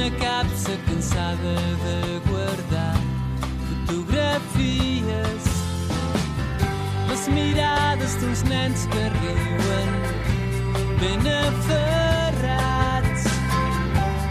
d'una capsa cansada de guardar fotografies. Les mirades d'uns nens que riuen ben aferrats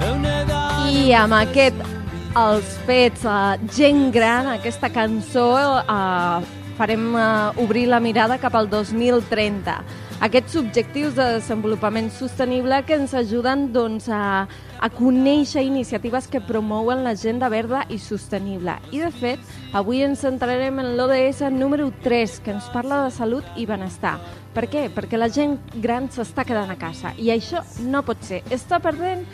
a una dona... I amb aquest, els fets, uh, gent gran, aquesta cançó, uh, farem uh, obrir la mirada cap al 2030. Aquests objectius de desenvolupament sostenible que ens ajuden doncs, a, a conèixer iniciatives que promouen l'agenda verda i sostenible. I, de fet, avui ens centrarem en l'ODS número 3, que ens parla de salut i benestar. Per què? Perquè la gent gran s'està quedant a casa i això no pot ser. Està perdent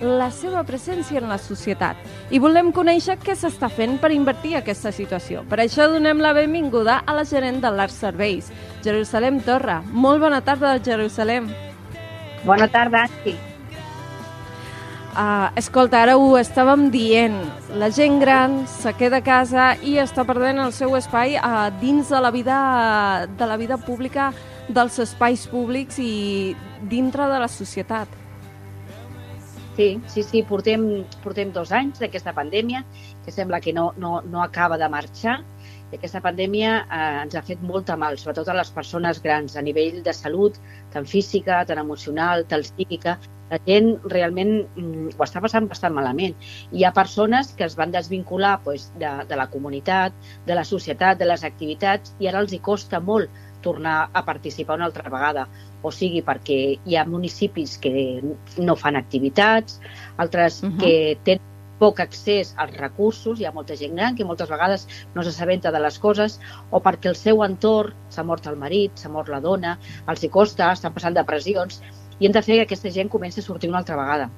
la seva presència en la societat i volem conèixer què s'està fent per invertir aquesta situació. Per això donem la benvinguda a la gerent de l'Art Serveis, Jerusalem Torra. Molt bona tarda, Jerusalem. Bona tarda, Ansi. Uh, escolta, ara ho estàvem dient, la gent gran se queda a casa i està perdent el seu espai uh, dins de la vida de la vida pública, dels espais públics i dintre de la societat. Sí, sí, sí, portem, portem dos anys d'aquesta pandèmia, que sembla que no, no, no acaba de marxar, i aquesta pandèmia eh, ens ha fet molta mal, sobretot a les persones grans, a nivell de salut, tant física, tant emocional, tant psíquica. La gent realment mm, ho està passant bastant malament. Hi ha persones que es van desvincular pues, de, de la comunitat, de la societat, de les activitats, i ara els hi costa molt tornar a participar una altra vegada. O sigui, perquè hi ha municipis que no fan activitats, altres uh -huh. que tenen poc accés als recursos, hi ha molta gent gran que moltes vegades no s'assabenta de les coses, o perquè el seu entorn s'ha mort el marit, s'ha mort la dona, els hi costa, estan passant depressions, i hem de fer que aquesta gent comenci a sortir una altra vegada.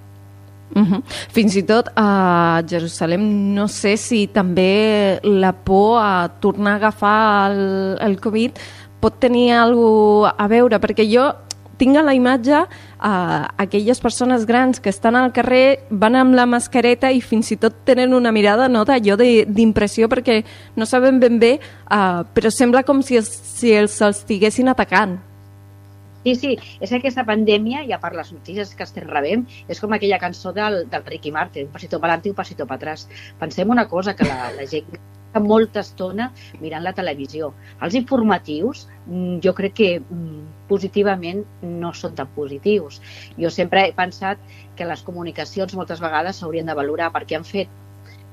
Uh -huh. Fins i tot a Jerusalem no sé si també la por a tornar a agafar el, el Covid pot tenir alguna a veure, perquè jo tinc a la imatge uh, aquelles persones grans que estan al carrer, van amb la mascareta i fins i tot tenen una mirada no, d'allò d'impressió perquè no saben ben bé, uh, però sembla com si, els, si els estiguessin atacant. Sí, sí, és que aquesta pandèmia, ja per les notícies que estem rebent, és com aquella cançó del, del Ricky Martin, un passito per un passito per atrás. Pensem una cosa, que la, la gent molta estona mirant la televisió. Els informatius, jo crec que positivament no són tan positius. Jo sempre he pensat que les comunicacions moltes vegades s'haurien de valorar perquè han fet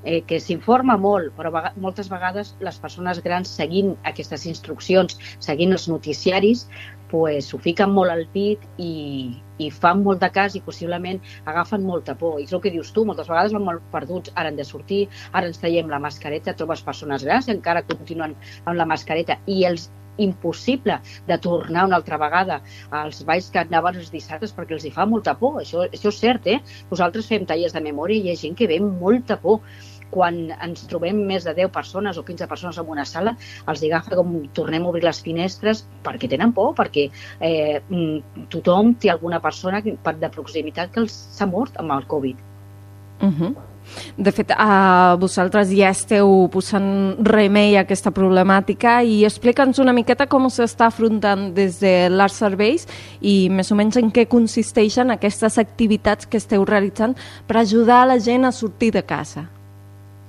eh, que s'informa molt, però moltes vegades les persones grans seguint aquestes instruccions, seguint els noticiaris, pues, ho fiquen molt al pit i, i fan molt de cas i possiblement agafen molta por. I és el que dius tu, moltes vegades van molt perduts, ara han de sortir, ara ens traiem la mascareta, trobes persones grans i encara continuen amb la mascareta i els impossible de tornar una altra vegada als balls que anaven els dissabtes perquè els hi fa molta por, això, això és cert, eh? Nosaltres fem tallers de memòria i hi ha gent que ve molta por quan ens trobem més de 10 persones o 15 persones en una sala, els agafa com tornem a obrir les finestres perquè tenen por, perquè eh, tothom té alguna persona de proximitat que s'ha mort amb el Covid. Uh -huh. De fet, uh, vosaltres ja esteu posant remei a aquesta problemàtica i explica'ns una miqueta com s'està afrontant des de l'Art Serveis i més o menys en què consisteixen aquestes activitats que esteu realitzant per ajudar a la gent a sortir de casa.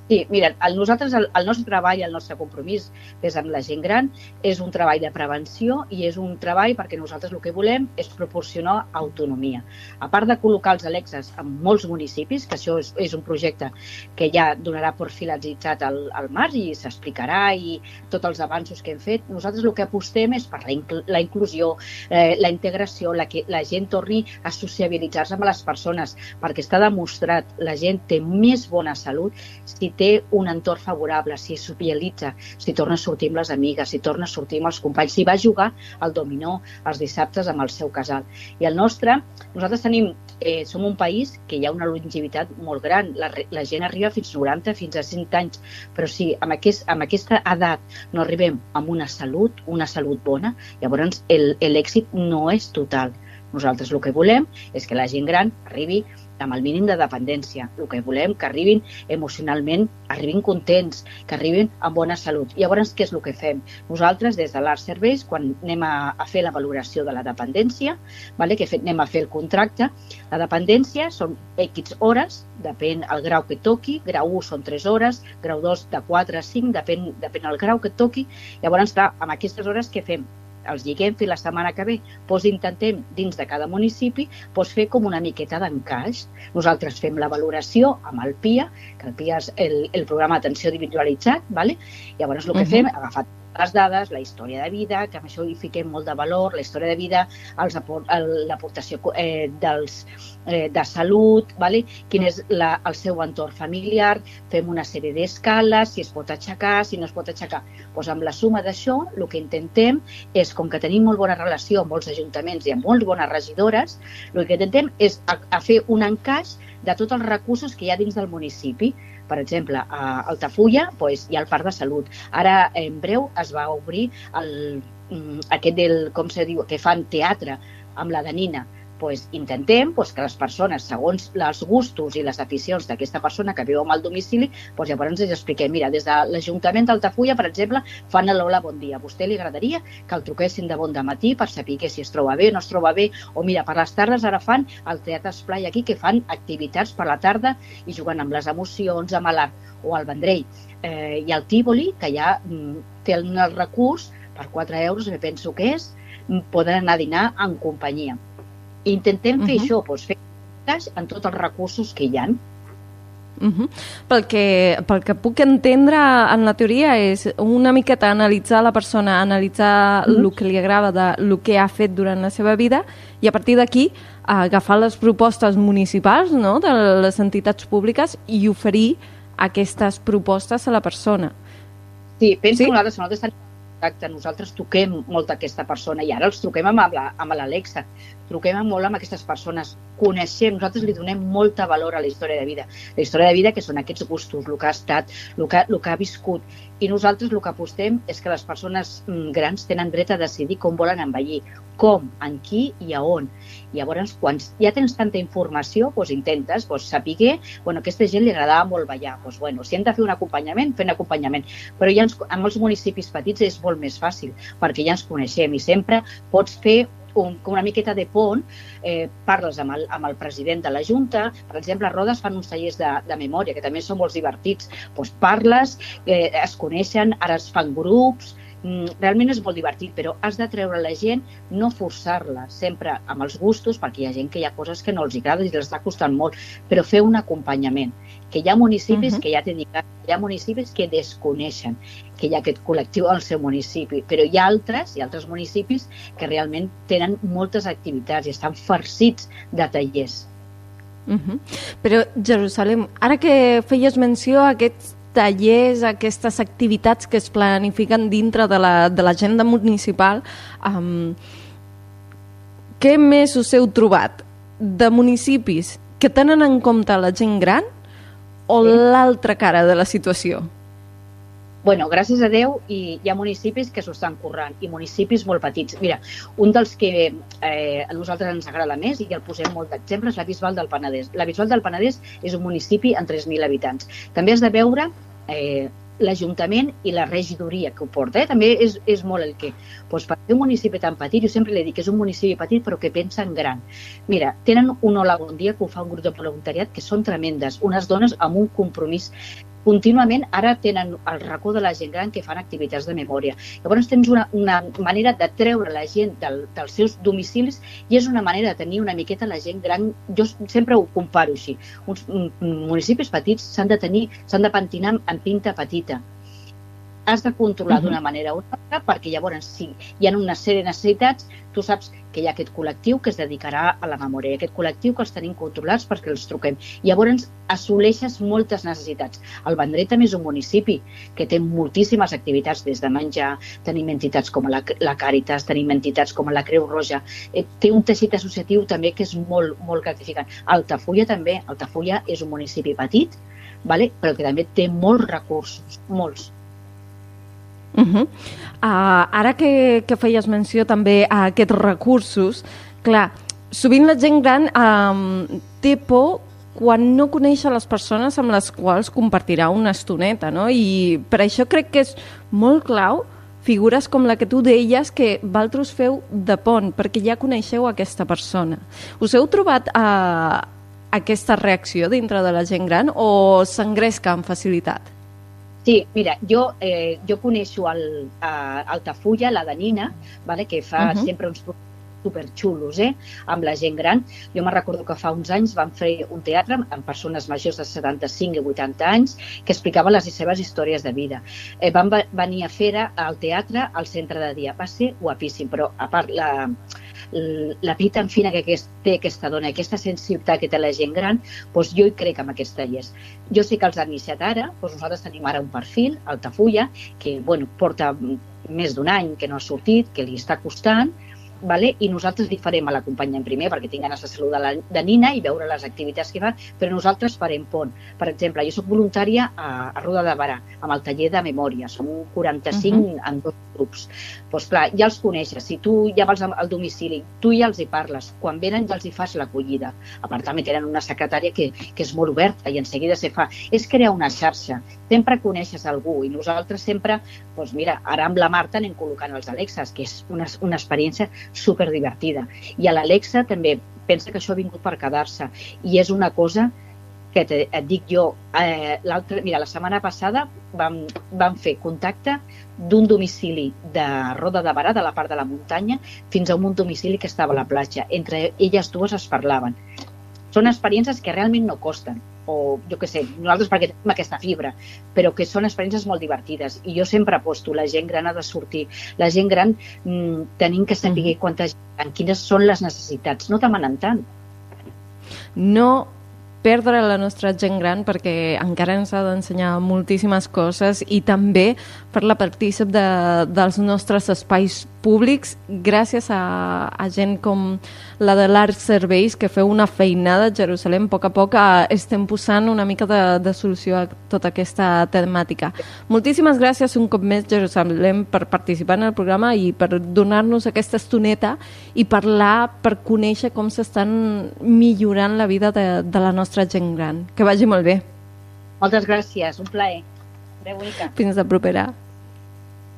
Sí, mira, el, nosaltres, el, el nostre treball, el nostre compromís des amb la gent gran és un treball de prevenció i és un treball perquè nosaltres el que volem és proporcionar autonomia. A part de col·locar els Alexes en molts municipis, que això és, és un projecte que ja donarà per filatitzat al, al març i s'explicarà i tots els avanços que hem fet, nosaltres el que apostem és per la, incl la inclusió, eh, la integració, la que la gent torni a sociabilitzar-se amb les persones, perquè està demostrat la gent té més bona salut si té un entorn favorable, si socialitza, si torna a sortir amb les amigues, si torna a sortir amb els companys, si va jugar al dominó els dissabtes amb el seu casal. I el nostre, nosaltres tenim, eh, som un país que hi ha una longevitat molt gran, la, la gent arriba fins 90, fins a 100 anys, però si amb, aquest, amb aquesta edat no arribem amb una salut, una salut bona, llavors l'èxit no és total. Nosaltres el que volem és que la gent gran arribi amb el mínim de dependència. El que volem que arribin emocionalment, arribin contents, que arribin amb bona salut. I llavors, què és el que fem? Nosaltres, des de l'Art Serveis, quan anem a, a fer la valoració de la dependència, vale? que fet, anem a fer el contracte, la dependència són X hores, depèn el grau que toqui, grau 1 són 3 hores, grau 2 de 4 a 5, depèn, depèn el grau que toqui. Llavors, clar, amb aquestes hores què fem? Els lliguem fins la setmana que ve, doncs intentem dins de cada municipi doncs fer com una miqueta d'encaix. Nosaltres fem la valoració amb el PIA, que el PIA és el, el programa d'atenció individualitzat, ¿vale? llavors el que uh -huh. fem, agafat les dades, la història de vida, que amb això hi fiquem molt de valor, la història de vida, l'aportació eh, dels, eh, de salut, vale? quin és la, el seu entorn familiar, fem una sèrie d'escales, si es pot aixecar, si no es pot aixecar. Pues amb la suma d'això, el que intentem és, com que tenim molt bona relació amb molts ajuntaments i amb molt bones regidores, el que intentem és a, a fer un encaix de tots els recursos que hi ha dins del municipi per exemple, a Altafulla doncs, hi ha el Parc de Salut. Ara, en breu, es va obrir el, mm, aquest del, com se diu, que fan teatre amb la Danina pues, intentem pues, que les persones, segons els gustos i les aficions d'aquesta persona que viu al domicili, pues, llavors ens expliquem, mira, des de l'Ajuntament d'Altafulla, per exemple, fan l'Hola Bon Dia. A vostè li agradaria que el truquessin de bon de matí per saber que si es troba bé o no es troba bé, o mira, per les tardes ara fan el Teatre Esplai aquí, que fan activitats per la tarda i jugant amb les emocions, amb l'art o al Vendrell. Eh, I el Tívoli, que ja mm, té el recurs per 4 euros, me penso que és, poden anar a dinar en companyia. Intentem fer uh -huh. això, doncs, fer en tots els recursos que hi ha. Uh -huh. pel, que, pel que puc entendre en la teoria és una miqueta analitzar la persona, analitzar uh -huh. el que li agrada de el que ha fet durant la seva vida i a partir d'aquí agafar les propostes municipals no, de les entitats públiques i oferir aquestes propostes a la persona. Sí, penso sí? que nosaltres, nosaltres tenim contacte, nosaltres toquem molt aquesta persona i ara els truquem amb l'Alexa truquem molt amb aquestes persones, coneixem, nosaltres li donem molta valor a la història de vida. La història de vida que són aquests gustos, el que ha estat, el que, el que ha viscut. I nosaltres el que apostem és que les persones mm, grans tenen dret a decidir com volen envellir, com, en qui i a on. I llavors, quan ja tens tanta informació, doncs intentes doncs, saber bueno, a aquesta gent li agradava molt ballar. Doncs, bueno, si hem de fer un acompanyament, fem acompanyament. Però ja ens, en els municipis petits és molt més fàcil, perquè ja ens coneixem i sempre pots fer un, com una miqueta de pont, eh, parles amb el, amb el president de la Junta, per exemple, a Rodes fan uns tallers de, de memòria, que també són molt divertits, doncs parles, eh, es coneixen, ara es fan grups, realment és molt divertit, però has de treure la gent, no forçar-la, sempre amb els gustos, perquè hi ha gent que hi ha coses que no els agrada i els està costant molt, però fer un acompanyament que hi ha municipis uh -huh. que ja t'he dit, hi ha municipis que desconeixen que hi ha aquest col·lectiu al seu municipi, però hi ha altres, hi ha altres municipis que realment tenen moltes activitats i estan farcits de tallers. Uh -huh. Però, Jerusalem, ara que feies menció a aquests tallers, aquestes activitats que es planifiquen dintre de l'agenda la, municipal, um, què més us heu trobat de municipis que tenen en compte la gent gran o sí. l'altra cara de la situació? Bueno, gràcies a Déu i hi ha municipis que s'ho estan currant i municipis molt petits. Mira, un dels que eh, a nosaltres ens agrada més i el posem molt d'exemple és la Bisbal del Penedès. La Bisbal del Penedès és un municipi amb 3.000 habitants. També has de veure eh, l'Ajuntament i la regidoria que ho porta. Eh? També és, és molt el que. Pues, per un municipi tan petit, jo sempre li dic que és un municipi petit però que pensa en gran. Mira, tenen un Hola Bon Dia que ho fa un grup de voluntariat que són tremendes, unes dones amb un compromís contínuament ara tenen el racó de la gent gran que fan activitats de memòria. Llavors tens una, una manera de treure la gent del, dels seus domicilis i és una manera de tenir una miqueta la gent gran. Jo sempre ho comparo així. Uns municipis petits s'han de tenir, s'han de pentinar en pinta petita has de controlar d'una manera o una altra perquè llavors si hi ha una sèrie de necessitats, tu saps que hi ha aquest col·lectiu que es dedicarà a la memòria, i aquest col·lectiu que els tenim controlats perquè els truquem. Llavors assoleixes moltes necessitats. El Vendrell també és un municipi que té moltíssimes activitats des de menjar, tenim entitats com la, la Càritas, tenim entitats com la Creu Roja, eh, té un teixit associatiu també que és molt, molt gratificant. Altafulla també, Altafulla és un municipi petit, vale? però que també té molts recursos, molts. Uh -huh. uh, ara que, que feies menció també a aquests recursos, clar, sovint la gent gran um, té por quan no coneix les persones amb les quals compartirà una estoneta, no? I per això crec que és molt clau figures com la que tu deies que valtros feu de pont, perquè ja coneixeu aquesta persona. Us heu trobat uh, aquesta reacció dintre de la gent gran o s'engresca amb facilitat? Sí, mira, jo, eh, jo coneixo el, a Altafulla, la Danina, vale, que fa uh. -huh. sempre uns superxulos eh, amb la gent gran. Jo me'n recordo que fa uns anys vam fer un teatre amb persones majors de 75 i 80 anys que explicava les seves històries de vida. Eh, van ve- venir a fer al teatre al centre de dia. Va ser guapíssim, però a part la, la vida tan fina que aquest, té aquesta dona, aquesta sensibilitat que té la gent gran, doncs jo hi crec amb aquests tallers. Jo sé que els han iniciat ara, doncs nosaltres tenim ara un perfil, Altafulla, que bueno, porta més d'un any que no ha sortit, que li està costant, vale? i nosaltres li farem a l'acompanyant primer perquè tinc ganes de saludar la, de Nina i veure les activitats que fan, però nosaltres farem pont. Per exemple, jo sóc voluntària a, a Roda de Barà, amb el taller de memòria, som 45 uh -huh. en dos grups. Doncs clar, ja els coneixes, si tu ja vas al domicili, tu ja els hi parles, quan venen ja els hi fas l'acollida. A part també tenen una secretària que, que és molt oberta i en seguida se fa. És crear una xarxa, sempre coneixes algú i nosaltres sempre, doncs mira, ara amb la Marta anem col·locant els Alexes, que és una, una experiència super divertida. I a l'Alexa també pensa que això ha vingut per quedar-se i és una cosa que te, et dic jo, eh, mira, la setmana passada vam, vam fer contacte d'un domicili de Roda de Barà, de la part de la muntanya, fins a un domicili que estava a la platja. Entre elles dues es parlaven. Són experiències que realment no costen, o jo què sé, nosaltres perquè tenim aquesta fibra, però que són experiències molt divertides. I jo sempre aposto, la gent gran ha de sortir. La gent gran mm, tenim que saber Mhm. quanta gent quines són les necessitats. No demanen tant. no perdre la nostra gent gran perquè encara ens ha d'ensenyar moltíssimes coses i també fer-la partícip de, dels nostres espais públics gràcies a, a gent com la de l'Art Serveis que feu una feinada a Jerusalem a poc a poc eh, estem posant una mica de, de solució a tota aquesta temàtica. Moltíssimes gràcies un cop més Jerusalem per participar en el programa i per donar-nos aquesta estoneta i parlar per conèixer com s'estan millorant la vida de, de la nostra gent gran. Que vagi molt bé. Moltes gràcies, un plaer. Adéu, bonica. Fins la propera.